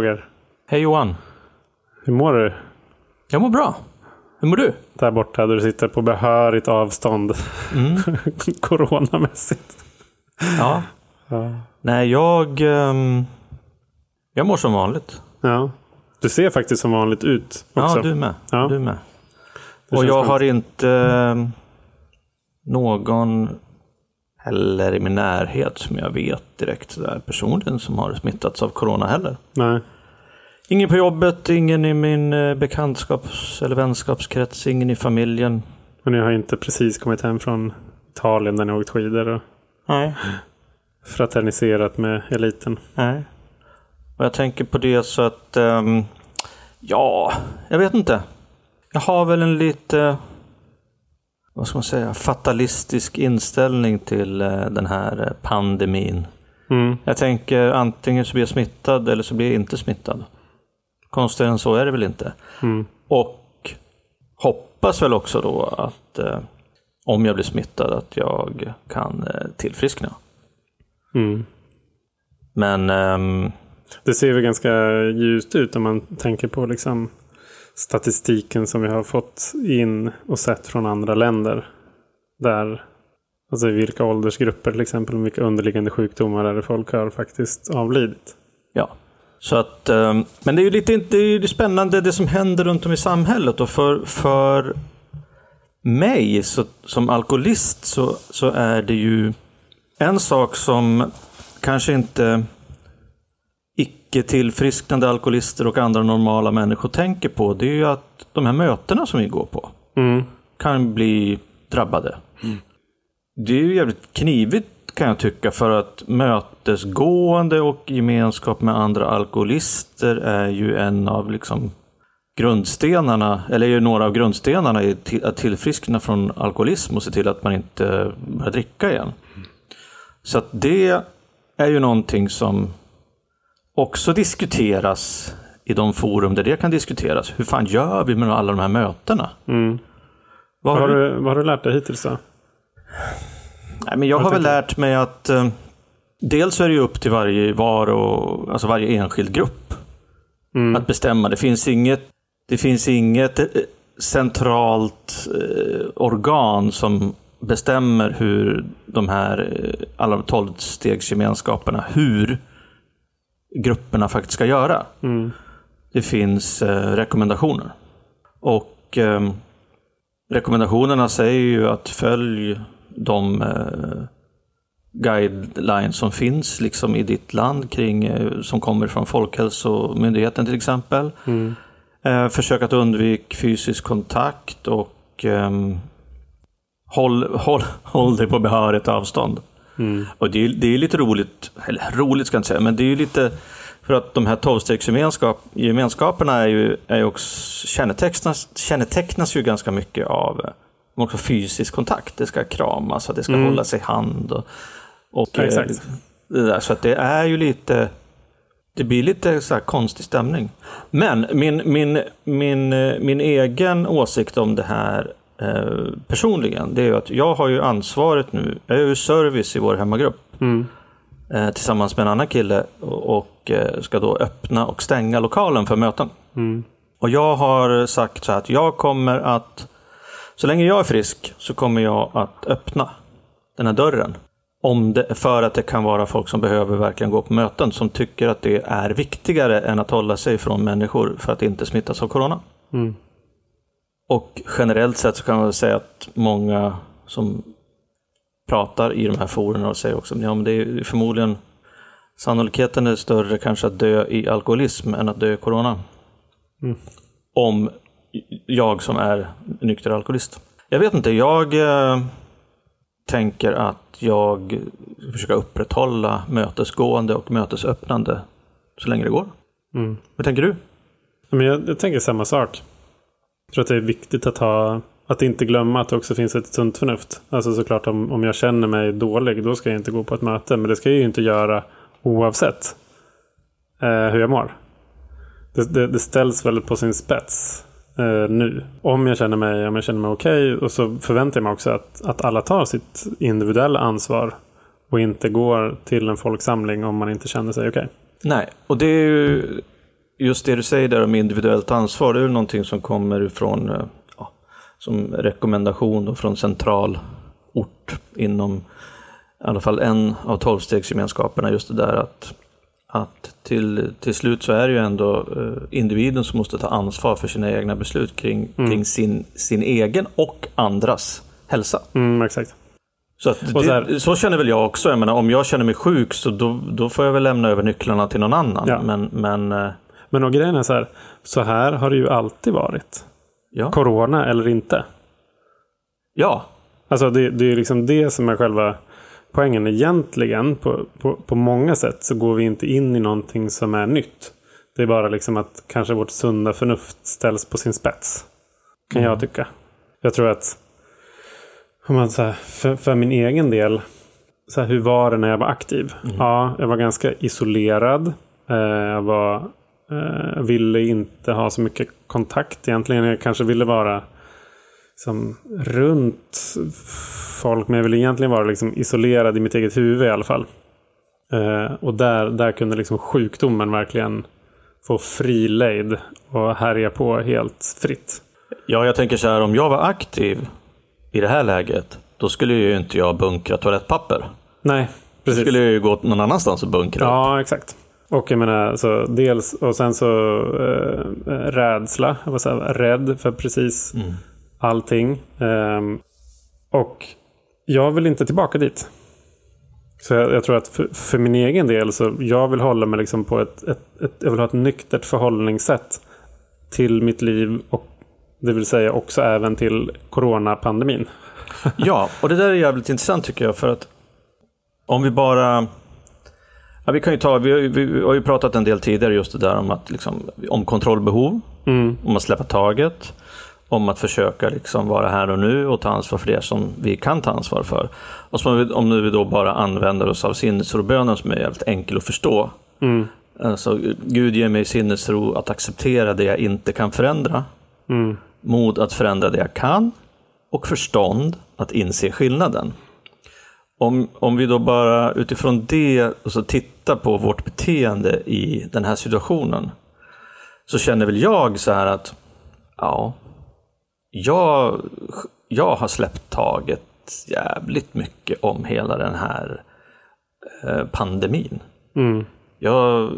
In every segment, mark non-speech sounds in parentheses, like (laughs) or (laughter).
Roger. Hej Johan. Hur mår du? Jag mår bra. Hur mår du? Där borta där du sitter på behörigt avstånd. Mm. (laughs) Coronamässigt. Ja. Ja. Nej, jag... ehm, jag mår som vanligt. ja. Du ser faktiskt som vanligt ut också. Ja, du med. Ja. Du med. Det Och jag skönt. har inte ehm, någon heller i min närhet som jag vet direkt sådär personligen som har smittats av corona heller. Nej. Ingen på jobbet, ingen i min eh, bekantskaps eller vänskapskrets, ingen i familjen. Och ni har inte precis kommit hem från Italien där ni åkt skidor och Nej. fraterniserat med eliten. Nej. Och jag tänker på det så att, ehm, ja, jag vet inte. Jag har väl en lite, vad ska man säga, fatalistisk inställning till eh, den här eh, pandemin. Mm. Jag tänker antingen så blir jag smittad eller så blir jag inte smittad. Konstigare än så är det väl inte. Mm. Och hoppas väl också då att eh, om jag blir smittad att jag kan eh, tillfriskna. Mm. Men ehm, Det ser väl ganska ljust ut om man tänker på liksom statistiken som vi har fått in och sett från andra länder. Där, alltså i vilka åldersgrupper till exempel, och vilka underliggande sjukdomar är det folk har faktiskt avlidit. Ja. Så att, ehm, men det är ju lite det är ju spännande det som händer runt om i samhället. Och för, för mig så, som alkoholist så, så är det ju en sak som kanske inte icke tillfrisknande alkoholister och andra normala människor tänker på. Det är ju att de här mötena som vi går på Mm. kan bli drabbade. Det är ju jävligt knivigt kan jag tycka för att mötesgående och gemenskap med andra alkoholister är ju en av liksom grundstenarna, eller är ju några av grundstenarna i att tillfriskna från alkoholism och se till att man inte börjar dricka igen. Så att det är ju någonting som också diskuteras i de forum där det kan diskuteras. Hur fan gör vi med alla de här mötena? Mm. Vad har du? vad har du lärt dig hittills då? Nej, men jag Vad har väl lärt mig att eh, dels är det upp till varje var och alltså varje enskild grupp Mm. att bestämma. Det finns inget, det finns inget eh, centralt eh, organ som bestämmer hur de här eh, alla tolvstegsgemenskaperna, hur grupperna faktiskt ska göra. Mm. Det finns eh, rekommendationer. Och eh, rekommendationerna säger ju att följ de eh, guidelines som finns liksom i ditt land kring, eh, som kommer från Folkhälsomyndigheten till exempel. Mm. Eh, försök att undvika fysisk kontakt och ehm, håll, håll, (laughs) håll dig på behörigt avstånd. Mm. Och det är, det är lite roligt, eller roligt ska jag inte säga, men det är ju lite för att de här tolvstegsgemenskaperna är ju, är ju också, kännetecknas, kännetecknas ju ganska mycket av eh, också fysisk kontakt. Det ska kramas och det ska Mm. hållas i hand. Och, och Ja, eh, exakt. där, så att det är ju lite det blir lite så här konstig stämning. Men min, min, min, eh, min egen åsikt om det här eh, personligen, det är ju att jag har ju ansvaret nu. Jag är ju service i vår hemmagrupp Mm. eh, tillsammans med en annan kille och, och eh, ska då öppna och stänga lokalen för möten. Mm. Och jag har sagt så här att jag kommer att, så länge jag är frisk, så kommer jag att öppna den här dörren. Om det, för att det kan vara folk som behöver verkligen gå på möten, som tycker att det är viktigare än att hålla sig från människor för att inte smittas av corona. Mm. Och generellt sett så kan man säga att många som pratar i de här forumen och säger också ja, men det är förmodligen sannolikheten är större kanske att dö i alkoholism än att dö i corona. Mm. Om jag som är nykter alkoholist. Jag vet inte, jag eh, tänker att jag försöker upprätthålla mötesgående och mötesöppnande så länge det går. Mm. Vad tänker du? Men jag, jag tänker samma sak. Jag tror att det är viktigt att ha att inte glömma att det också finns ett sunt förnuft. Alltså såklart om, om jag känner mig dålig då ska jag inte gå på ett möte. Men det ska jag ju inte göra oavsett eh, hur jag mår. Det, det, det ställs väl på sin spets eh, nu. Om jag känner mig, om jag känner mig okej och så förväntar jag mig också att, att alla tar sitt individuella ansvar och inte går till en folksamling om man inte känner sig okej. Nej, och det är ju just det du säger där om individuellt ansvar, det är väl någonting som kommer ifrån eh, ja, som rekommendation då från central ort inom i alla fall en av tolvstegsgemenskaperna, just det där att, att till, till slut så är det ju ändå eh, individen som måste ta ansvar för sina egna beslut kring, Mm. kring sin, sin egen och andras hälsa. Mm, exakt. Så, det, så här- så känner väl jag också. Jag menar, om jag känner mig sjuk så då, då får jag väl lämna över nycklarna till någon annan. Ja. Men, men eh, Men och grejen är så här. Så här har det ju alltid varit. ja. Corona eller inte. ja, Alltså det, det är ju liksom det som är själva poängen. Egentligen på, på, på många sätt så går vi inte in i någonting som är nytt. Det är bara liksom att kanske vårt sunda förnuft ställs på sin spets. Kan jag tycka. Jag tror att om man så här, för, för min egen del. Så här, hur var det när jag var aktiv? Ja, jag var ganska isolerad. Eh, jag var, eh, ville inte ha så mycket kontakt egentligen. Jag kanske ville vara som runt folk. Men jag ville egentligen vara liksom isolerad i mitt eget huvud i alla fall. Eh, och där, där kunde liksom sjukdomen verkligen få fri lejd och härja på helt fritt. ja, jag tänker så här, om jag var aktiv i det här läget, då skulle ju inte jag bunkra toalettpapper. Nej, Då precis. skulle jag ju gå någon annanstans och bunkra. upp. Ja, exakt. Och jag menar, så dels och sen så eh, rädsla. Jag var så här, rädd för precis Mm. allting. Ehm, och jag vill inte tillbaka dit. Så jag, jag tror att för, för min egen del så jag vill hålla mig liksom på ett, ett, ett, jag vill ha ett nyktert förhållningssätt till mitt liv och det vill säga också även till coronapandemin. Ja, och det där är jävligt intressant tycker jag. För att om vi bara... Ja, vi, kan ju ta, vi, har ju, vi har ju pratat en del tidigare just det där om, att, liksom, om kontrollbehov, Mm. om att släppa taget, om att försöka liksom vara här och nu och ta ansvar för det som vi kan ta ansvar för. Och så om vi, om nu vi då bara använder oss av sinnesrobönen som är jävligt enkel att förstå. Mm. Alltså, Gud ger mig sinnesro att acceptera det jag inte kan förändra, Mm. mod att förändra det jag kan och förstånd att inse skillnaden. Om, om vi då bara utifrån det och så tittar på vårt beteende i den här situationen så känner väl jag så här att ja, jag, jag har släppt taget jävligt mycket om hela den här eh, pandemin. Mm. Jag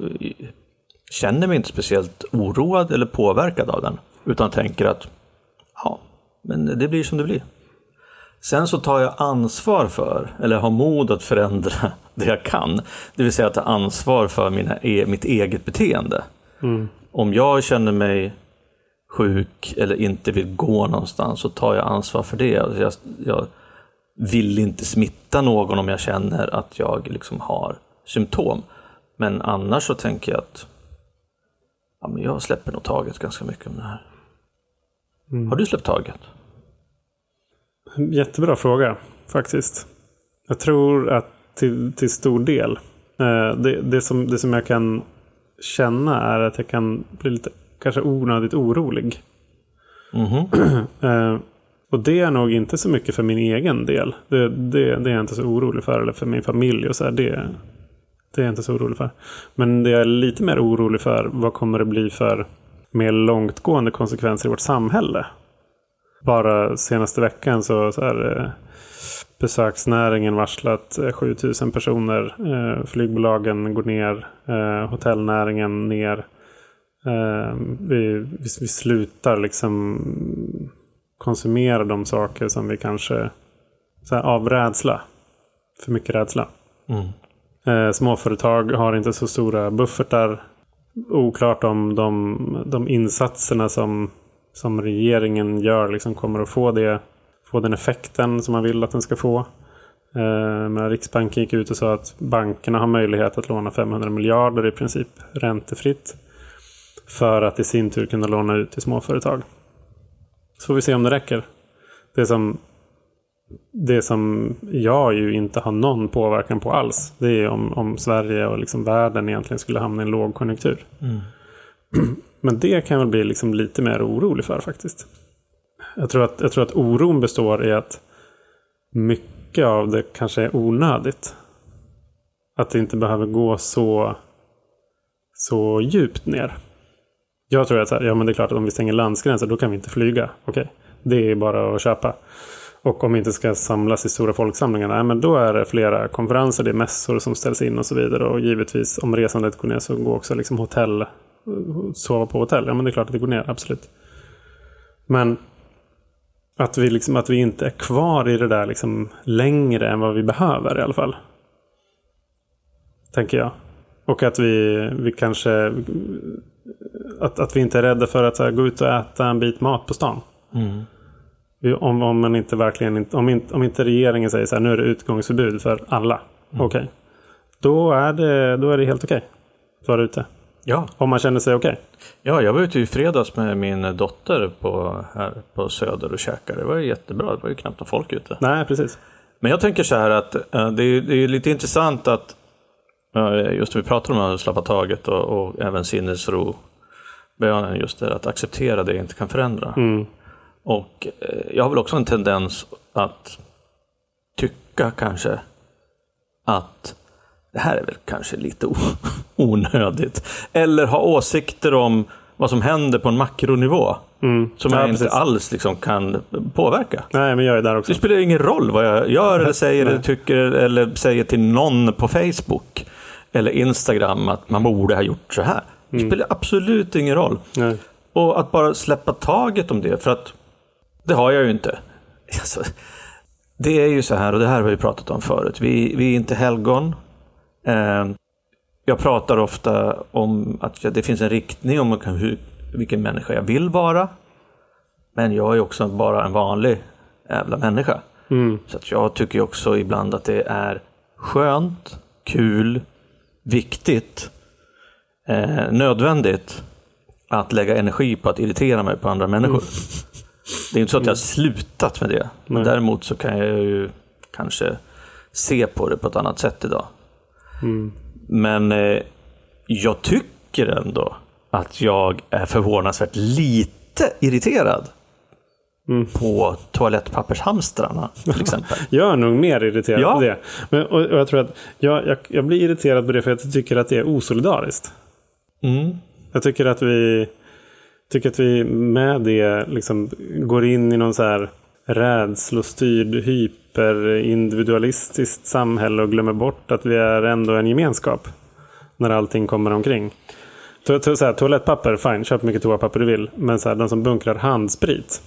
känner mig inte speciellt oroad eller påverkad av den. Utan tänker att ja, men det blir som det blir. Sen så tar jag ansvar för, eller har mod att förändra (laughs) det jag kan. Det vill säga att ta ansvar för mina, e- mitt eget beteende. Mm. Om jag känner mig sjuk eller inte vill gå någonstans så tar jag ansvar för det. Alltså Jag, jag vill inte smitta någon om jag känner att jag liksom har symptom. Men annars så tänker jag att ja, men jag släpper nog taget ganska mycket om det här. Har du släppt taget? Jättebra fråga faktiskt. Jag tror att till, till stor del. Eh, det, det, som, det som jag kan känna är att jag kan bli lite kanske onödigt orolig. Mhm. (clears throat) Eh, och det är nog inte så mycket för min egen del. Det, det, det är jag inte så orolig för. Eller för min familj och så här. Det, det är jag inte så orolig för. Men det jag är lite mer orolig för. Vad kommer det bli för mer långtgående konsekvenser i vårt samhälle? Bara senaste veckan så, så är eh, besöksnäringen varslat eh, 7000 personer. Eh, flygbolagen går ner. Eh, hotellnäringen ner. Eh, vi, vi, vi slutar liksom konsumera de saker som vi kanske så här, av rädsla. För mycket rädsla. Mm. Eh, småföretag har inte så stora buffertar. Oklart om de, de insatserna som, som regeringen gör liksom kommer att få, det, få den effekten som man vill att den ska få. Eh, men Riksbanken gick ut och sa att bankerna har möjlighet att låna 500 miljarder i princip räntefritt. För att i sin tur kunna låna ut till småföretag. Så får vi se om det räcker. Det som, det som jag ju inte har någon påverkan på alls. Det är om, om Sverige och liksom världen egentligen skulle hamna i en lågkonjunktur. Mm. (clears throat) Men det kan jag väl bli liksom lite mer orolig för faktiskt. Jag tror, att, jag tror att oron består i att mycket av det kanske är onödigt. Att det inte behöver gå så, så djupt ner. Jag tror att så här, ja, men det är klart att om vi stänger landsgränser då kan vi inte flyga. Okej, det är bara att köpa. Och om vi inte ska samlas i stora folksamlingar, nej, men då är det flera konferenser, det är mässor som ställs in och så vidare. Och givetvis om resandet går ner så går också liksom hotell, sova på hotell. Ja men det är klart att det går ner, absolut. Men att vi, liksom, att vi inte är kvar i det där liksom längre än vad vi behöver i alla fall. Tänker jag. Och att vi, vi kanske... Att, att vi inte är rädda för att här, gå ut och äta en bit mat på stan. Mm. Om, om, man inte verkligen, om, inte, om inte regeringen säger så här, nu är det utgångsförbud för alla. Okej. Då, är det, då är det helt okej att vara ute. Ja. Om man känner sig okej. ja, jag var ute i fredags med min dotter på, här på Söder och käkade. Det var jättebra. Det var ju knappt någon folk ute. Nej, precis. Men jag tänker så här att eh, det, är, det är lite intressant att eh, just när vi pratar om att släppa taget och, och även sinnesro just det att acceptera det jag inte kan förändra. Mm. Och eh, jag har väl också en tendens att tycka kanske att det här är väl kanske lite (laughs) onödigt. Eller ha åsikter om vad som händer på en makronivå. Mm. Som Ja, jag inte precis. alls liksom kan påverka. Nej, men jag är där också. Det spelar ingen roll vad jag gör eller säger Nej. eller tycker eller säger till någon på Facebook eller Instagram att man borde ha gjort så här. Det Mm. spelar absolut ingen roll. Nej. Och att bara släppa taget om det, för att det har jag ju inte. Alltså, det är ju så här, och det här har vi pratat om förut. Vi, vi är inte helgon. Eh, jag pratar ofta om att det finns en riktning om hur, vilken människa jag vill vara. Men jag är också bara en vanlig jävla människa. Mm. Så att jag tycker också ibland att det är skönt, kul, viktigt, eh, nödvändigt att lägga energi på att irritera mig på andra människor. Det är inte så att jag har slutat med det. Men däremot så kan jag ju kanske se på det på ett annat sätt idag. Mm. Men eh, jag tycker ändå att jag är förvånansvärt lite irriterad Mm. på toalettpappershamstrarna till exempel. (laughs) Jag är nog mer irriterad Ja. på det. Men, och, och jag tror att jag, jag, jag blir irriterad på det för att jag tycker att det är osolidariskt. Mm. Jag tycker att vi tycker att vi med det liksom går in i någon så här rädslostyrd hyperindividualistiskt samhälle och glömmer bort att vi är ändå en gemenskap. När allting kommer omkring. To, to, så här, toalettpapper, fine, köp mycket toapapper du vill. Men så här, de som bunkrar handsprit.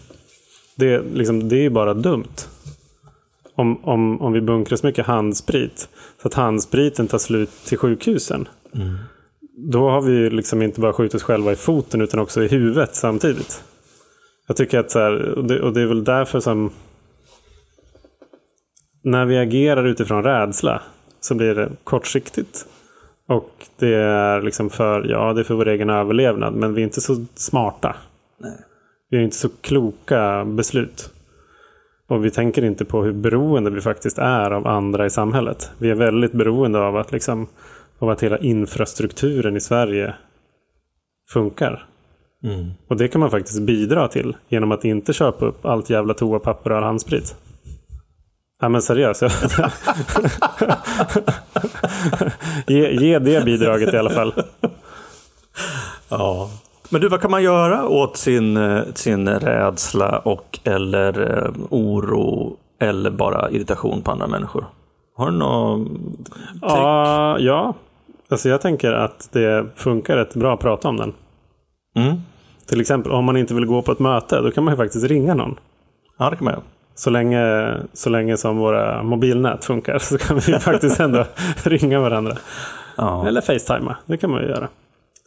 Det, liksom, det är ju bara dumt. Om, om, om vi bunkrar så mycket handsprit. Så att handspriten tar slut till sjukhusen. Då har vi ju liksom inte bara skjutit oss själva i foten utan också i huvudet samtidigt. Jag tycker att så här, och det, och det är väl därför som när vi agerar utifrån rädsla så blir det kortsiktigt. Och det är liksom för, ja det är för vår egen överlevnad men vi är inte så smarta. Vi har inte så kloka beslut. Och vi tänker inte på hur beroende vi faktiskt är av andra i samhället. Vi är väldigt beroende av att, liksom, av att hela infrastrukturen i Sverige funkar. Mm. Och det kan man faktiskt bidra till genom att inte köpa upp allt jävla toapapper och all handsprit. Ja men seriöst. (laughs) ge, ge det bidraget i alla fall. Ja. Men du, vad kan man göra åt sin, sin rädsla och eller eh, oro eller bara irritation på andra människor? Har du något? Ja, ja. Alltså jag tänker att det funkar rätt bra att prata om den. Mm. Till exempel om man inte vill gå på ett möte, då kan man ju faktiskt ringa någon. Ja, det kan man göra. Så länge, så länge som våra mobilnät funkar så kan vi (laughs) faktiskt ändå ringa varandra. Ja. Eller facetima, det kan man ju göra.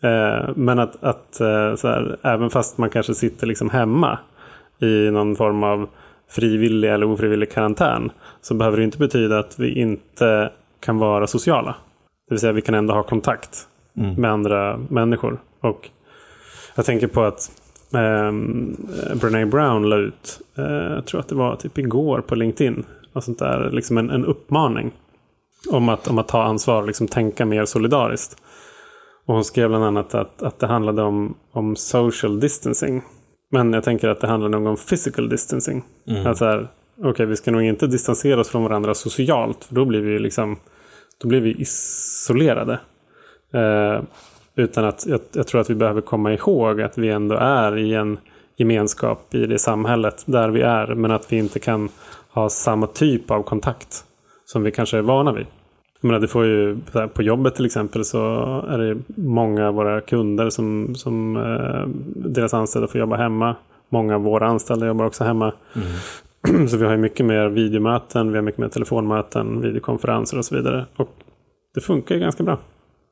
Eh, men att, att eh, så här, även fast man kanske sitter liksom hemma i någon form av frivillig eller ofrivillig karantän så behöver det inte betyda att vi inte kan vara sociala. Det vill säga vi kan ändå ha kontakt Mm. med andra människor. Och jag tänker på att um, Brené Brown la ut, eh, jag tror att det var typ igår på LinkedIn, och sånt där, liksom en, en uppmaning om att, om att ta ansvar och liksom tänka mer solidariskt. Och hon skrev bland annat att, att det handlade om, om social distancing. Men jag tänker att det handlar nog om physical distancing. Mm. Att så här, okej, vi ska nog inte distansera oss från varandra socialt. För då blir vi liksom då blir vi isolerade. Eh, Utan att jag, jag tror att vi behöver komma ihåg att vi ändå är i en gemenskap i det samhället där vi är. Men att vi inte kan ha samma typ av kontakt som vi kanske är vana vid. Jag menar, det får ju, på jobbet till exempel så är det många av våra kunder som, som eh, deras anställda får jobba hemma. Många av våra anställda jobbar också hemma. Mm. (clears throat) Så vi har mycket mer videomöten, vi har mycket mer telefonmöten, videokonferenser och så vidare. Och det funkar ju ganska bra.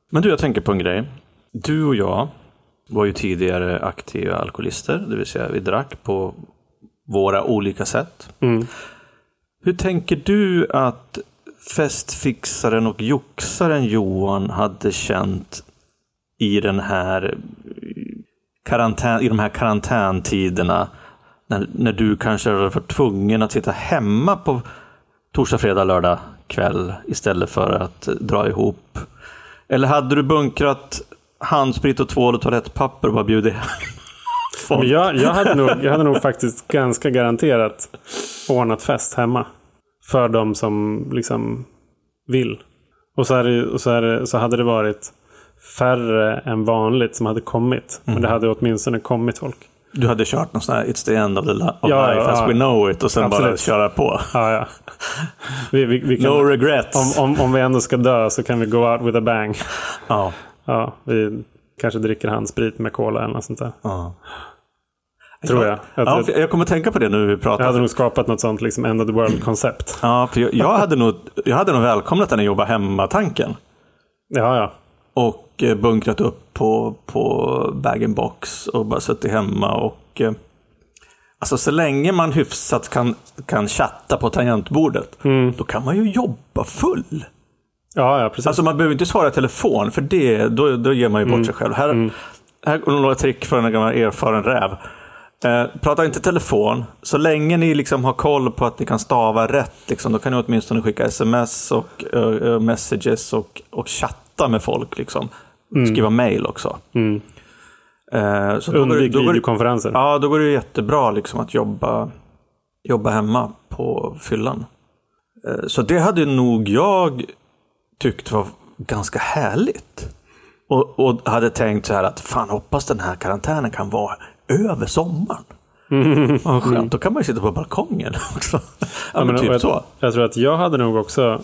Men du, jag tänker på en grej. Du och jag var ju tidigare aktiva alkoholister, det vill säga vi drack på våra olika sätt. Mm. Hur tänker du att festfixaren och joxaren Johan hade känt i den här karantän, i de här karantäntiderna när, när du kanske var tvungen att sitta hemma på torsdag, fredag, lördag kväll istället för att dra ihop? Eller hade du bunkrat handsprit och tvål och toalettpapper och bara bjudit hem (laughs) jag, jag, hade nog, jag hade nog faktiskt ganska garanterat ordnat fest hemma. För de som liksom vill. Och så, är det, och så, det, så hade det varit färre än vanligt som hade kommit. Mm. Men det hade åtminstone kommit folk. Du hade kört någon sån här It's the end of, the of ja, life ja, as ja. we know it och sen Absolut. bara köra på. Vi, vi, vi kan, no regrets. Om, om, om vi ändå ska dö så kan vi go out with a bang. Ja. Ja vi kanske dricker handsprit med cola eller något sånt där. Ja. Tror jag. Ja, jag kommer tänka på det nu vi pratar. Jag hade nog skapat något sånt liksom end of the world-koncept. Ja, för jag, jag, hade nog, jag hade nog välkomnat den jobba hemma-tanken. Ja, ja. Och eh, bunkrat upp på, på bag-in-box och bara suttit hemma och eh, Alltså så länge man hyfsat kan, kan chatta på tangentbordet, mm. då kan man ju jobba full. Ja, ja, precis. Alltså man behöver inte svara i telefon, för det, då, då ger man ju bort mm. sig själv. Här, mm. här går några trick för en gammal erfaren räv. Eh, prata inte telefon. Så länge ni liksom har koll på att ni kan stava rätt, liksom, då kan ni åtminstone skicka sms och uh, messages och, och chatta med folk. Liksom. Mm. Skriva mail också. Mm. Eh, så Undvik videokonferenser. Ja, då går det jättebra liksom, att jobba, jobba hemma på fyllan. Eh, så det hade nog jag tyckt var ganska härligt. Och, och, hade tänkt så här att fan hoppas den här karantänen kan vara över sommaren. Mm. Vad skönt, då kan man ju sitta på balkongen (laughs) också. ja, ja, men typ jag, så. Jag tror att jag hade nog också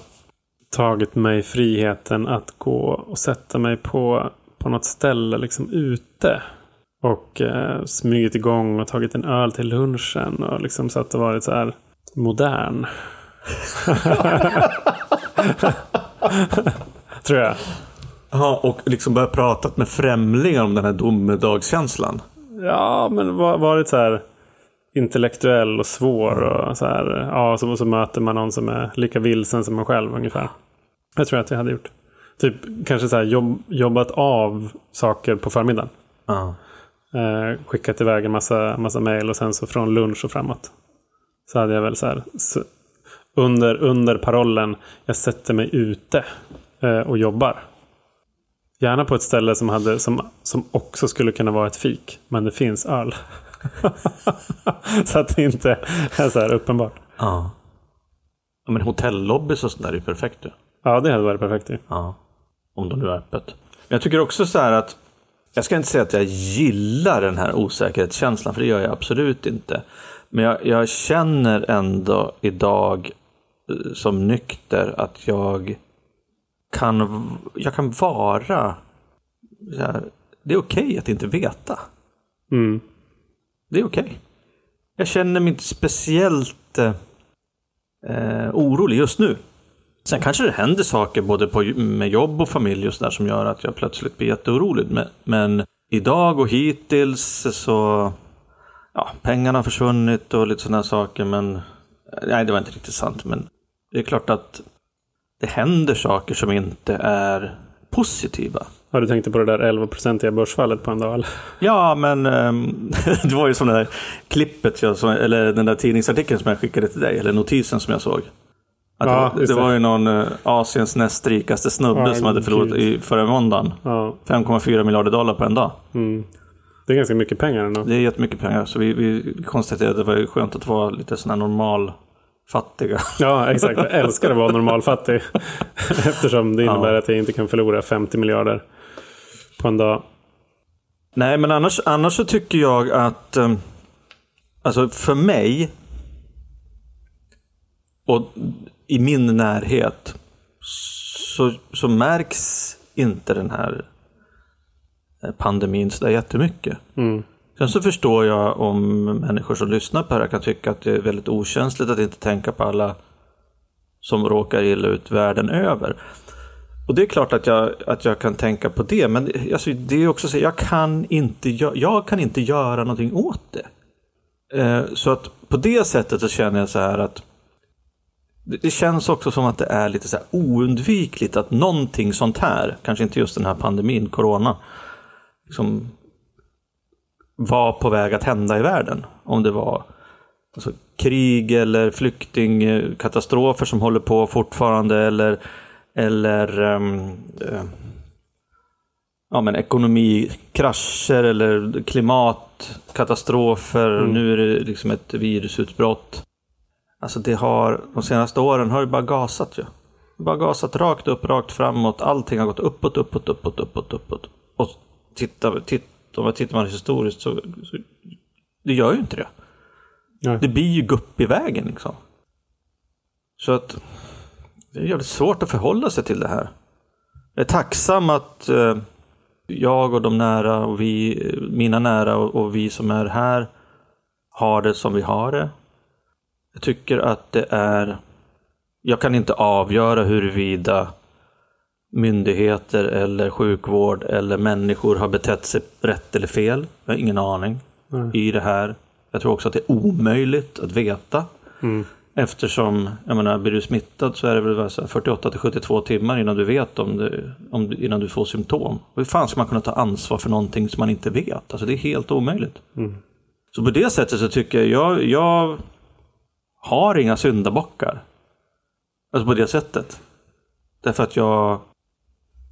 tagit mig friheten att gå och sätta mig på, på något ställe liksom ute. Och eh, smugit igång och tagit en öl till lunchen. Och liksom så att det varit så här modern. (laughs) tror jag. Ja, och liksom börjat prata med främlingar om den här domedagskänslan. Ja, men varit så här intellektuell och svår. Och så här, ja, så, så möter man någon som är lika vilsen som man själv ungefär. Jag tror att jag hade gjort. Typ kanske så här jobb, jobbat av saker på förmiddagen. Uh. Eh, skickat iväg en massa, massa mejl och sen så från lunch och framåt. Så hade jag väl så här. Under, under parollen jag sätter mig ute eh, och jobbar. Gärna på ett ställe som, hade, som, som också skulle kunna vara ett fik. Men det finns öl. (laughs) så att det inte är så här uppenbart. Ja. ja men hotellobbys och sånt där är ju perfekt ju. Ja, det hade varit perfekt ju. Ja. Om de nu är öppet. Jag tycker också så här att jag ska inte säga att jag gillar den här osäkerhetskänslan, för det gör jag absolut inte. Men jag, jag känner ändå idag som nykter att jag kan, jag kan vara... Här, det är okej okay att inte veta. Mm. Det är okej. Okay. Jag känner mig inte speciellt eh, orolig just nu. Sen kanske det händer saker både på, med jobb och familj och sådär som gör att jag plötsligt blir jätteorolig. Men, men idag och hittills så... Ja, pengarna har försvunnit och lite sådana saker men... Nej, det var inte riktigt sant. Men det är klart att det händer saker som inte är positiva. Har du tänkt på det där 11-procentiga börsfallet på en dag? Eller? Ja, men um, (laughs) det var ju som det där klippet, jag, eller den där tidningsartikeln som jag skickade till dig, eller notisen som jag såg. Att ja, det, det, var ju någon uh, Asiens näst rikaste snubbe ja, som hade förlorat i förra måndagen. Ja. 5,4 miljarder dollar på en dag. Mm. Det är ganska mycket pengar ändå. Det är jättemycket pengar. Så vi, vi konstaterade att det var skönt att vara lite sån här normal fattiga. Ja, exakt. Jag älskar att vara normalfattig. (laughs) Eftersom det innebär ja. att jag inte kan förlora 50 miljarder på en dag. Nej, men annars, annars så tycker jag att... eh, Alltså för mig och i min närhet så, så märks inte den här eh, pandemin så där jättemycket. Mm. Sen så förstår jag om människor som lyssnar på det här kan tycka att det är väldigt okänsligt att inte tänka på alla som råkar illa ut världen över. Och det är klart att jag, att jag kan tänka på det, men alltså, det är också så jag kan inte, jag kan inte göra någonting åt det. Eh, så att på det sättet så känner jag så här att det, det känns också som att det är lite så här oundvikligt att någonting sånt här, kanske inte just den här pandemin, corona, liksom var på väg att hända i världen. Om det var alltså, krig eller flyktingkatastrofer som håller på fortfarande eller, eller eh, ja, men ekonomikrascher eller klimatkatastrofer. Nu är det liksom ett virusutbrott. Alltså det har, de senaste åren har det bara gasat ju. Bara gasat rakt upp, rakt framåt. Allting har gått uppåt, uppåt, uppåt, uppåt, uppåt. Och tittar, titt, om man tittar man historiskt så, så det gör ju inte det. Nej. Det blir ju gupp i vägen liksom. Så att det är jävligt svårt att förhålla sig till det här. Jag är tacksam att eh, jag och de nära och vi, mina nära och, och vi som är här har det som vi har det. Jag tycker att det är... Jag kan inte avgöra huruvida myndigheter eller sjukvård eller människor har betett sig rätt eller fel. Jag har ingen aning i det här. Jag tror också att det är omöjligt att veta. Mm. Eftersom, jag menar, blir du smittad så är det väl vad så här 48 till 72 timmar innan du vet om det, om, du- innan du får symptom. Hur fan ska man kunna ta ansvar för någonting som man inte vet? Alltså det är helt omöjligt. Så på det sättet så tycker jag, jag, jag har inga syndabockar. Alltså på det sättet. Därför att jag,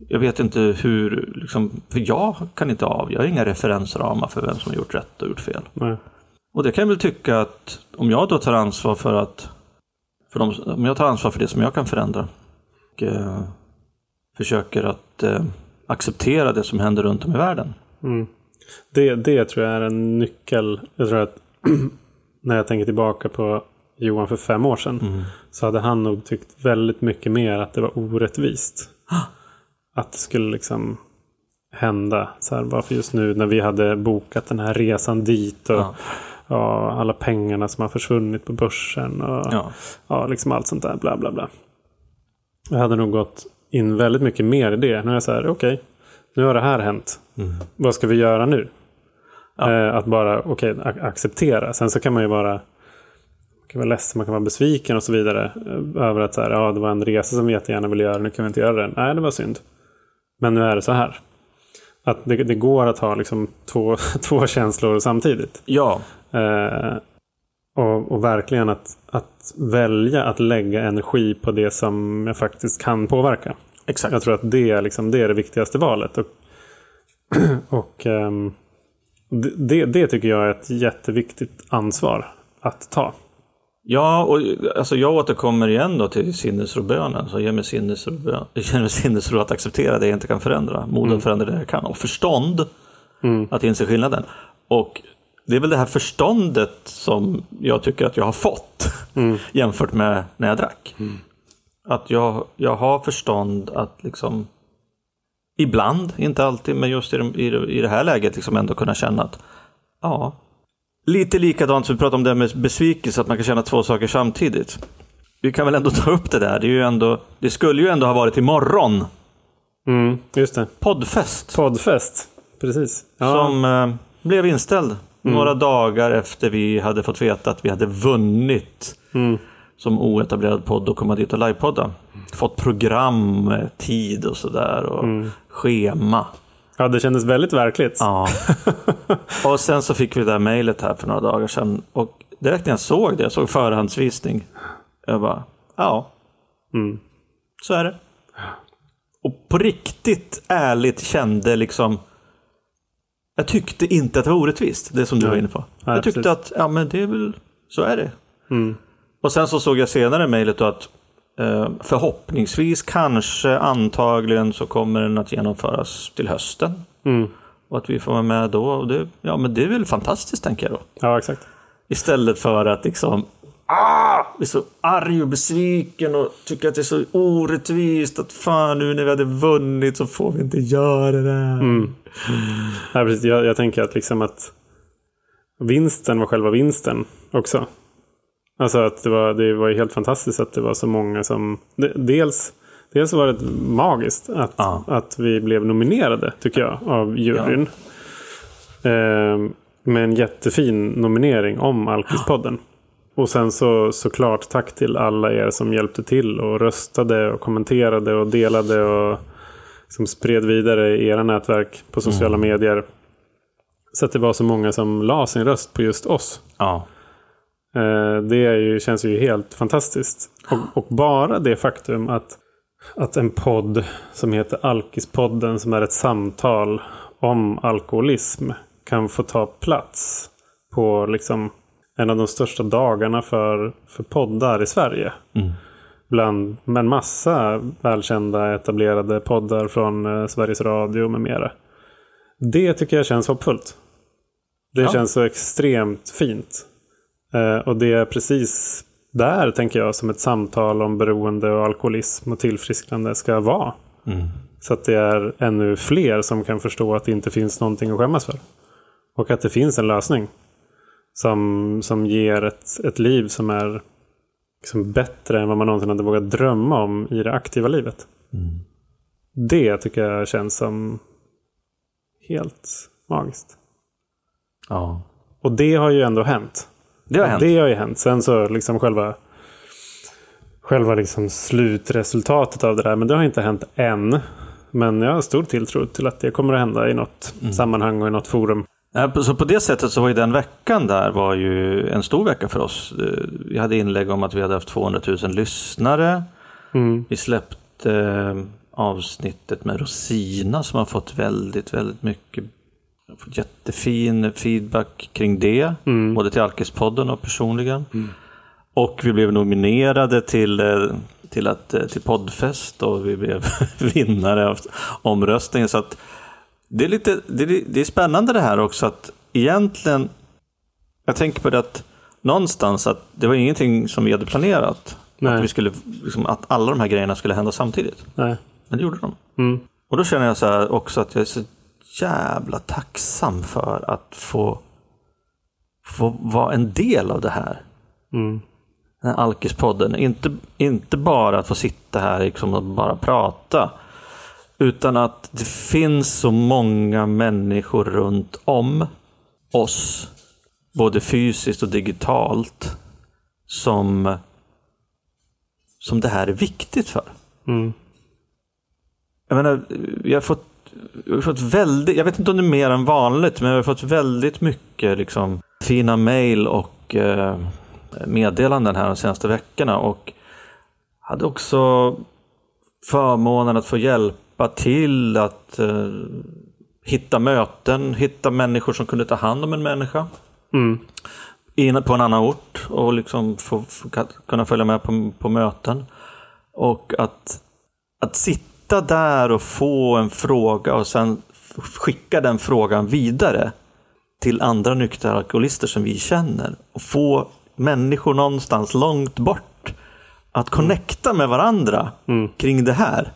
jag vet inte hur, liksom, för jag kan inte av, jag har inga referensramar för vem som har gjort rätt och gjort fel. Nej. Och det kan jag väl tycka att om jag då tar ansvar för att för de, om jag tar ansvar för det som jag kan förändra och eh, försöker att eh, acceptera det som händer runt om i världen. Mm. Det, det tror jag är en nyckel. Jag tror att (clears throat) när jag tänker tillbaka på Johan för fem år sedan. Så hade han nog tyckt väldigt mycket mer att det var orättvist. (gasps) Att det skulle liksom hända. Så här, varför just nu när vi hade bokat den här resan dit. Och, Ja. ja, alla pengarna som har försvunnit på börsen. Och, Ja. ja, liksom allt sånt där. Bla bla bla. Jag hade nog gått in väldigt mycket mer i det. Nu är jag så här, okej. nu har det här hänt. Vad ska vi göra nu? Eh, att bara, okej, ac- acceptera. Sen så kan man ju vara, man kan vara ledsen, man kan vara besviken och så vidare. eh, Över att så här, ja, det var en resa som vi jättegärna ville göra, nu kan vi inte göra den. Nej, det var synd. Men nu är det så här. Att det, det går att ha liksom två, (laughs) två känslor samtidigt. ja, Eh, och, och verkligen att, att välja att lägga energi på det som jag faktiskt kan påverka. exakt. Jag tror att det är, liksom, det, är det viktigaste valet. Och, (clears throat) och det- det, det tycker jag är ett jätteviktigt ansvar att ta. Ja, och alltså jag återkommer igen då till sinnesrobönen. Så ge mig sinnesro, (laughs) ge mig sinnesro att acceptera det jag inte kan förändra. Mod att förändra det jag kan. Och förstånd att inse skillnaden. Och det är väl det här förståndet som jag tycker att jag har fått (laughs) jämfört med när jag drack. Att jag, jag har förstånd att liksom ibland, inte alltid, men just i, de, i, i det här läget liksom ändå kunna känna att ja, Lite likadant som vi pratade om det här med besvikelse, att man kan känna två saker samtidigt. Vi kan väl ändå ta upp det där. Det, är ju ändå, det skulle ju ändå ha varit imorgon. Mm, just det. Poddfest. Poddfest. Precis. Ja, Som eh, blev inställd några dagar efter vi hade fått veta att vi hade vunnit som oetablerad podd och komma dit och livepodda. Fått program, eh, tid och sådär och schema. Ja, det kändes väldigt verkligt. Ja. (laughs) och sen så fick vi det där mejlet här för några dagar sedan. Och direkt när jag såg det, jag såg förhandsvisning. Jag bara, ja. Mm. Så är det. Och på riktigt ärligt kände liksom Jag tyckte inte att det var orättvist, det som du Nej. var inne på. Jag tyckte precis. att, ja men det är väl, så är det. Mm. Och sen så såg jag senare mejlet att förhoppningsvis, kanske, antagligen så kommer den att genomföras till hösten. Mm. Och att vi får vara med då. Och det, ja, men det är väl fantastiskt tänker jag då. Ja, exakt. Istället för att liksom ah, bli så arg och besviken och tycka att det är så orättvist att fan nu när vi hade vunnit så får vi inte göra det. Mm. Ja, precis. Jag, jag tänker att liksom att vinsten var själva vinsten också. Alltså att det var, det var helt fantastiskt att det var så många som... Dels, dels var det magiskt att, Ja. att vi blev nominerade, tycker jag, av juryn. Eh, med en jättefin nominering om Alkispodden. Och sen så såklart tack till alla er som hjälpte till och röstade och kommenterade och delade och som spred vidare i era nätverk på sociala medier. Så att det var så många som la sin röst på just oss. Ja. Eh, Det är ju, känns ju helt fantastiskt. Och, och bara det faktum att, att en podd som heter Alkispodden som är ett samtal om alkoholism kan få ta plats på liksom en av de största dagarna för, för poddar i Sverige. Mm. Bland en massa välkända etablerade poddar från eh, Sveriges Radio med mera. Det tycker jag känns hoppfullt. Det Ja. känns så extremt fint. Eh, och det är precis där, tänker jag, som ett samtal om beroende och alkoholism och tillfrisknande ska vara. Mm. Så att det är ännu fler som kan förstå att det inte finns någonting att skämmas för. Och att det finns en lösning. Som, som ger ett, ett liv som är liksom bättre än vad man någonsin hade vågat drömma om i det aktiva livet. Mm. Det tycker jag känns som helt magiskt. ja. Och det har ju ändå hänt. Det har hänt. Det har ju hänt. Sen så liksom själva själva liksom slutresultatet av det där. Men det har inte hänt än. Men jag har stor tilltro till att det kommer att hända i något Mm. sammanhang och i något forum. Så på det sättet så var ju den veckan där var ju en stor vecka för oss. Eh, Vi hade inlägg om att vi hade haft 200 000 lyssnare. Mm. Vi släppte eh, avsnittet med Rosina som har fått väldigt, väldigt mycket jättefin feedback kring det. Mm. Både till Alkispodden och personligen. Och vi blev nominerade till, eh, till, att, eh, till poddfest och vi blev (laughs) vinnare av omröstningen. Så att det, är lite, det, är, det är spännande det här också att egentligen, jag tänker på det att någonstans att det var ingenting som vi hade planerat. Nej. Att, vi skulle, liksom, att alla de här grejerna skulle hända samtidigt. Nej. Men det gjorde de. Mm. Och då känner jag så också att jag är så jävla tacksam för att få, få vara en del av det här. Mm. Den här Alkispodden. Inte, inte bara att få sitta här liksom och bara prata. Utan att det finns så många människor runt om oss. Både fysiskt och digitalt. Som, som det här är viktigt för. Mm. Jag menar, vi har fått, vi har fått väldigt, jag vet inte om det är mer än vanligt, men vi har fått väldigt mycket liksom, fina mejl och eh, meddelanden här de senaste veckorna. Och hade också förmånen att få hjälpa till att eh, hitta möten, hitta människor som kunde ta hand om en människa Mm. in på en annan ort och liksom få, få, kunna följa med på, på möten. Och att, att sitta där och få en fråga och sen skicka den frågan vidare till andra nyktra alkoholister som vi känner. Och få människor någonstans långt bort att connecta med varandra kring det här.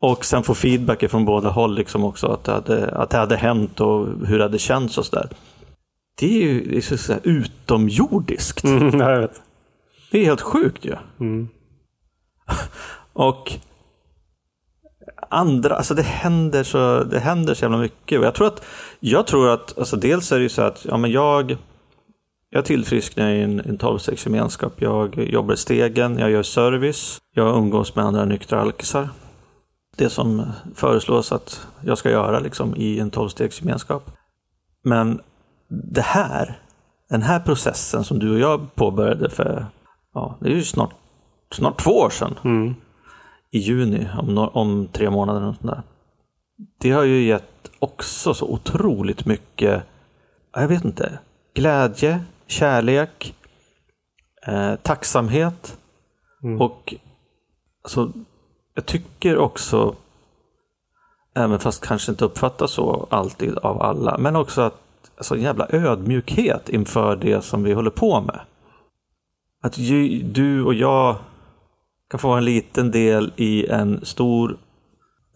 Och sen få feedback från båda håll liksom också att det hade, att det hade hänt och hur det hade känts och sådär. Det är ju det är så, här utomjordiskt. Mm, ja, jag vet. Det är helt sjukt ju. Mm. (laughs) Och andra, alltså det händer så, det händer så jävla mycket. Och jag tror att, jag tror att, alltså dels är det ju så att, ja men jag, jag tillfrisknar i en, en 12 gemenskap. Jag jobbar i Stegen, jag gör service, jag umgås med andra nyktra alkisar. Det som föreslås att jag ska göra liksom i en 12. Men det här, den här processen som du och jag påbörjade för, ja, det är ju snart, snart två år sedan Mm i juni, om, om tre månader. Och sånt där. Det har ju gett också så otroligt mycket, ja, jag vet inte, glädje, kärlek, eh, tacksamhet. Och alltså, jag tycker också Även fast kanske inte uppfattas så alltid av alla. Men också att alltså, en jävla ödmjukhet inför det som vi håller på med. Att ju, du och jag kan få en liten del i en stor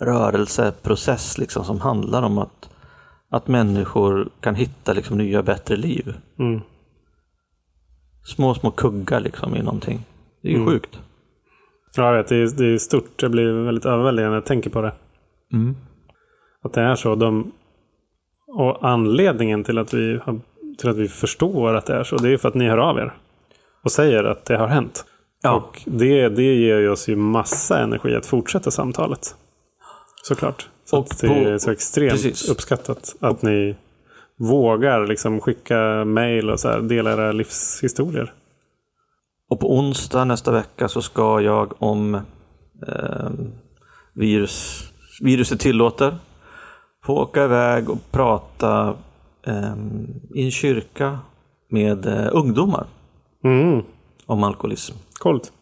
rörelseprocess liksom, som handlar om att, att människor kan hitta liksom, nya bättre liv. Mm. Små, små kuggar liksom i någonting. Det är ju Mm. sjukt. Ja, jag vet, det är, det är stort. Jag blir väldigt överväldigad när jag tänker på det. Mm. Att det är så. De, och anledningen till att, vi har, till att vi förstår att det är så, det är för att ni hör av er. Och säger att det har hänt. Ja. Och det, det ger oss ju massa energi att fortsätta samtalet. Såklart. Så Och det på- är så extremt precis. uppskattat att ni vågar liksom skicka mejl och så här, dela era livshistorier. Och på onsdag nästa vecka så ska jag om eh, virus, viruset tillåter få åka iväg och prata eh, i en kyrka med eh, ungdomar Mm, om alkoholism. Coolt.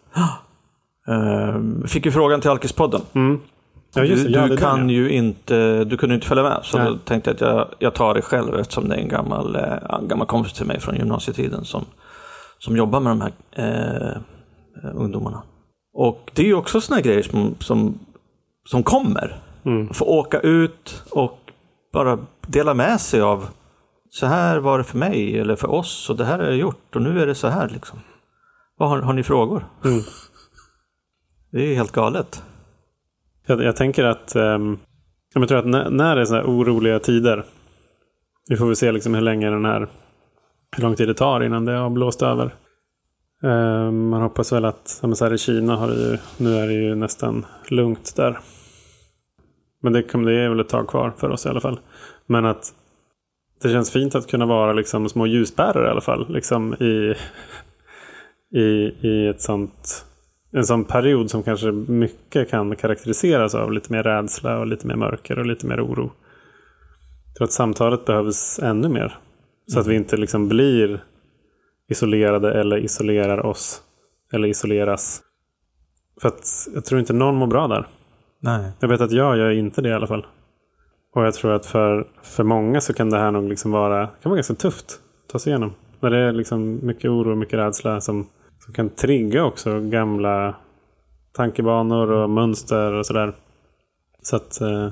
Eh, fick ju frågan till Alkispodden. Mm. Ja, just du. Ja, du kan ja. ju inte, du kunde inte följa med. Så Nej. då tänkte jag att jag, jag tar det själv eftersom det är en gammal, eh, en gammal kompis till mig från gymnasietiden som, som jobbar med de här eh, ungdomarna. Och det är ju också sådana grejer som, som, som kommer. Mm. Få åka ut och bara dela med sig av så här var det för mig eller för oss och det här har jag gjort och nu är det så här liksom. Vad har, har ni frågor? Mm. (laughs) Det är helt galet. Jag, jag tänker att ehm, jag tror att när, när det är så här oroliga tider. Vi får väl se liksom hur länge den här hur lång tid det tar innan det har blåst över. Ehm, man hoppas väl att som så här i Kina har det ju, nu är det ju nästan lugnt där. Men det, kommer- det är väl ett tag kvar för oss i alla fall. Men att det känns fint att kunna vara liksom små ljusbärare i alla fall. Liksom i, i, i ett sånt, en sån period som kanske mycket kan karaktäriseras av lite mer rädsla och lite mer mörker och lite mer oro. Jag tror att samtalet behövs ännu mer. Så att vi inte liksom blir isolerade eller isolerar oss. Eller isoleras. För att jag tror inte någon mår bra där. Nej. Jag vet att jag gör inte det i alla fall. Och jag tror att för, för många så kan det här nog liksom vara, kan vara ganska tufft att ta sig igenom. När det är liksom mycket oro och mycket rädsla som, som kan trigga också gamla tankebanor och mönster och sådär. Så att eh,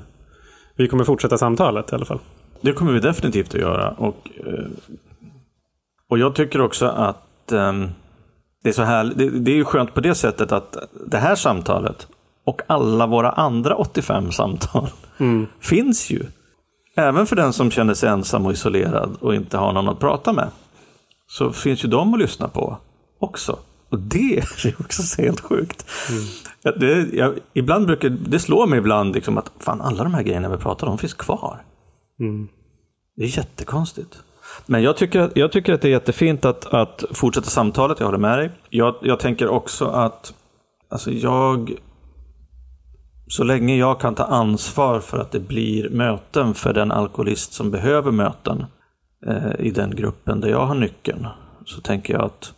vi kommer fortsätta samtalet i alla fall. Det kommer vi definitivt att göra. Och, eh, och jag tycker också att ehm, det är så här, det, det är ju skönt på det sättet att det här samtalet och alla våra andra 85 samtal finns ju. Även för den som känner sig ensam och isolerad och inte har någon att prata med. Så finns ju de att lyssna på också. Och det (laughs) är ju också så helt sjukt. Ja, Det, jag, ibland brukar, det slår mig ibland liksom att fan, alla de här grejerna vi pratar om finns kvar. Det är jättekonstigt. Men jag tycker, jag tycker att det är jättefint att, att fortsätta samtalet. Jag håller med dig. Jag, jag tänker också att alltså jag, så länge jag kan ta ansvar för att det blir möten för den alkoholist som behöver möten eh, i den gruppen där jag har nyckeln, så tänker jag att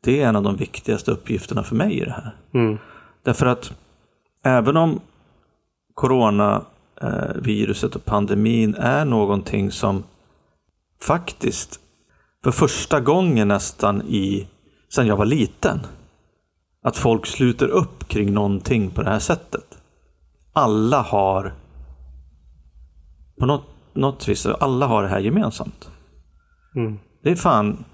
det är en av de viktigaste uppgifterna för mig i det här. Mm. Därför att även om coronaviruset och pandemin är någonting som faktiskt för första gången nästan i sedan jag var liten att folk sluter upp kring någonting på det här sättet. Alla har på något, något vis, alla har det här gemensamt. Mm. Det är fan,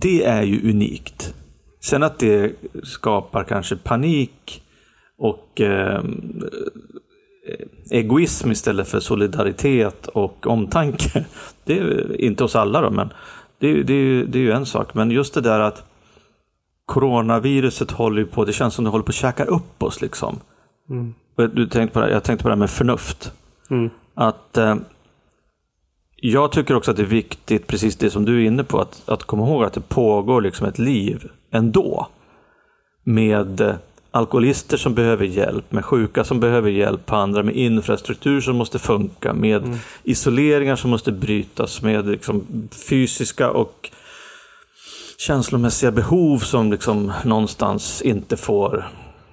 det är ju unikt. Sen att det skapar kanske panik och eh, egoism istället för solidaritet och omtanke. (laughs) Det är inte hos alla då, men det, är- det, det är ju en sak. Men just det där att coronaviruset håller på, det känns som det håller på att käka upp oss liksom. Mm. Du tänkte på det, jag tänkte på det här med förnuft. Mm. Att eh, jag tycker också att det är viktigt, precis det som du är inne på, att, att komma ihåg att det pågår liksom ett liv ändå. Med alkoholister som behöver hjälp, med sjuka som behöver hjälp på andra, med infrastruktur som måste funka, med isoleringar som måste brytas, med liksom fysiska och känslomässiga behov som liksom någonstans inte får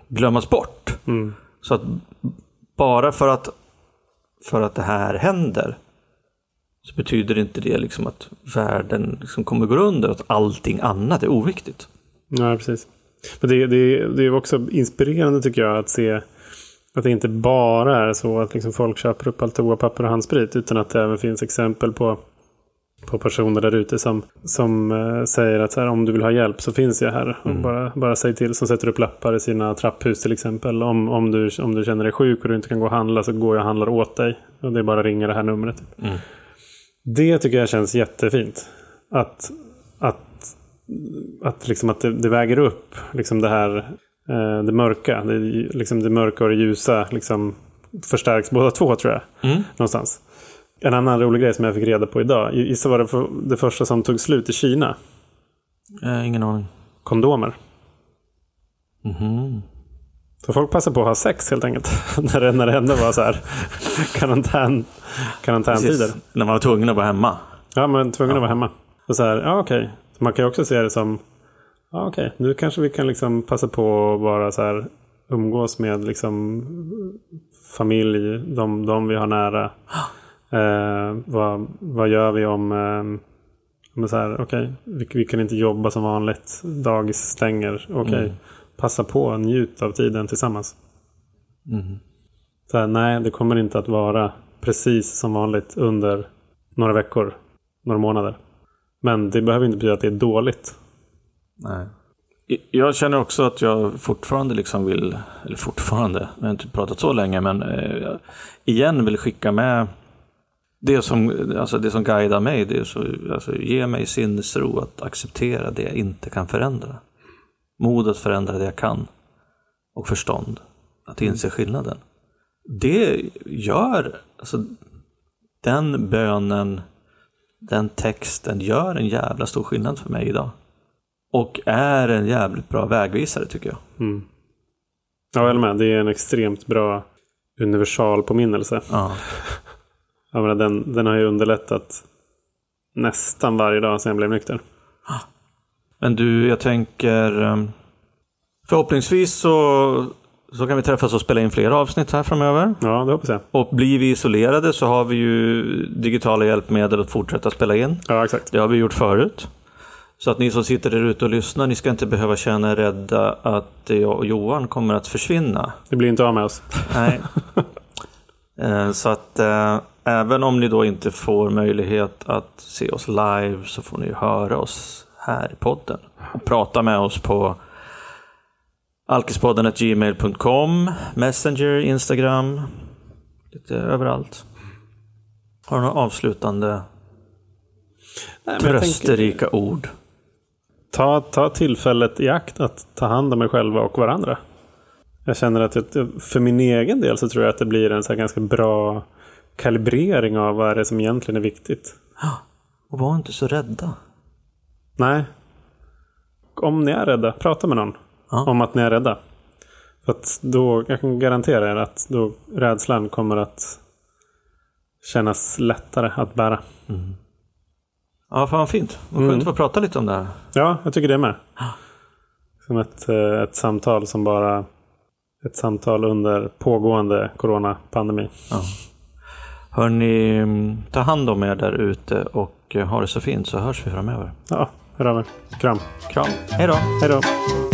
glömmas bort. Mm. Så att bara för att för att det här händer så betyder inte det liksom att världen liksom kommer gå under och att allting annat är oviktigt. Ja, precis. Men det, det, det är också inspirerande tycker jag att se att det inte bara är så att liksom folk köper upp allt toapapper och handsprit utan att det även finns exempel på, på personer där ute som, som uh, säger att här, om du vill ha hjälp så finns jag här. Mm. Och bara, bara säg till. Som sätter upp lappar i sina trapphus till exempel. Om, om, du, om du känner dig sjuk och du inte kan gå och handla så går jag och handlar åt dig. Och det är bara att ringa det här numret. Mm. Det tycker jag känns jättefint. Att, att, att, liksom att det, det väger upp liksom det här eh, det mörka. Det, liksom det mörka och det ljusa liksom förstärks båda två tror jag. Mm. Någonstans. En annan rolig grej som jag fick reda på idag. Gissa vad det, för, det första som tog slut i Kina? Eh, ingen aning. Kondomer. Mm Så folk passar på att ha sex helt enkelt. (laughs) när, det, när det ändå var så här (laughs) karantän, karantäntider. Precis. När man var tvungen att vara hemma. Ja, man tvungen ja. att vara hemma. Och så här, ja okej. Okay. Man kan ju också se det som Ja, Okej, okay. nu kanske vi kan liksom passa på att bara så här umgås med liksom familj, de, de vi har nära. (gasps) Eh, vad, vad gör vi om, eh, så här, okay, vi, vi, kan inte jobba som vanligt, dagis stänger. Okej, okay. mm. Passa på, njut av tiden tillsammans. Mm. Så här, nej, det kommer inte att vara precis som vanligt under några veckor, några månader. Men det behöver inte betyda att det är dåligt. Nej. Jag känner också att jag fortfarande liksom vill, eller fortfarande, jag har inte pratat så länge, men eh, igen vill skicka med det som, alltså det som guidar mig. Det är så, alltså, ge mig sinnesro att acceptera det jag inte kan förändra. Mod att förändra det jag kan. Och förstånd att inse skillnaden. Det gör, alltså den bönen, den texten gör en jävla stor skillnad för mig idag. Och är en jävligt bra vägvisare tycker jag. Mm. Ja, jag håller med. Det är en extremt bra universal påminnelse. Ja. jag menar, den, den har ju underlättat nästan varje dag sedan jag blev nykter. Men du, jag tänker ehm, förhoppningsvis så, så kan vi träffas och spela in fler avsnitt här framöver. Ja, det hoppas jag. Och blir vi isolerade så har vi ju digitala hjälpmedel att fortsätta spela in. Ja, exakt. Det har vi gjort förut. Så att ni som sitter där ute och lyssnar, ni ska inte behöva känna er rädda att jag och Johan kommer att försvinna. Det blir inte av med oss. Nej. (laughs) Eh, så att äh, även om ni då inte får möjlighet att se oss live så får ni höra oss här i podden. Och prata med oss på alkispodden.gmail.com, Messenger, Instagram, lite överallt. Har du några avslutande Nej, trösterika tänker... ord? ta, ta tillfället i akt att ta hand om er själva och varandra. Jag känner att jag, för min egen del så tror jag att det blir en så ganska bra kalibrering av vad det är som egentligen är viktigt. (gasps) Och var inte så rädda. Nej. Om ni är rädda, prata med någon ja. om att ni är rädda. För att då, jag kan garantera er att då rädslan kommer att kännas lättare att bära. Mm. Ja, fan fint. Vad skönt mm. att få prata lite om det här. Ja, jag tycker det med. Som ett, eh, ett samtal som bara... Ett samtal under pågående coronapandemi. Ja. Hörni, ta hand om er där ute och eh, ha det så fint så hörs vi framöver. Ja, hör av er. Kram. Kram. Hej då. Hej då.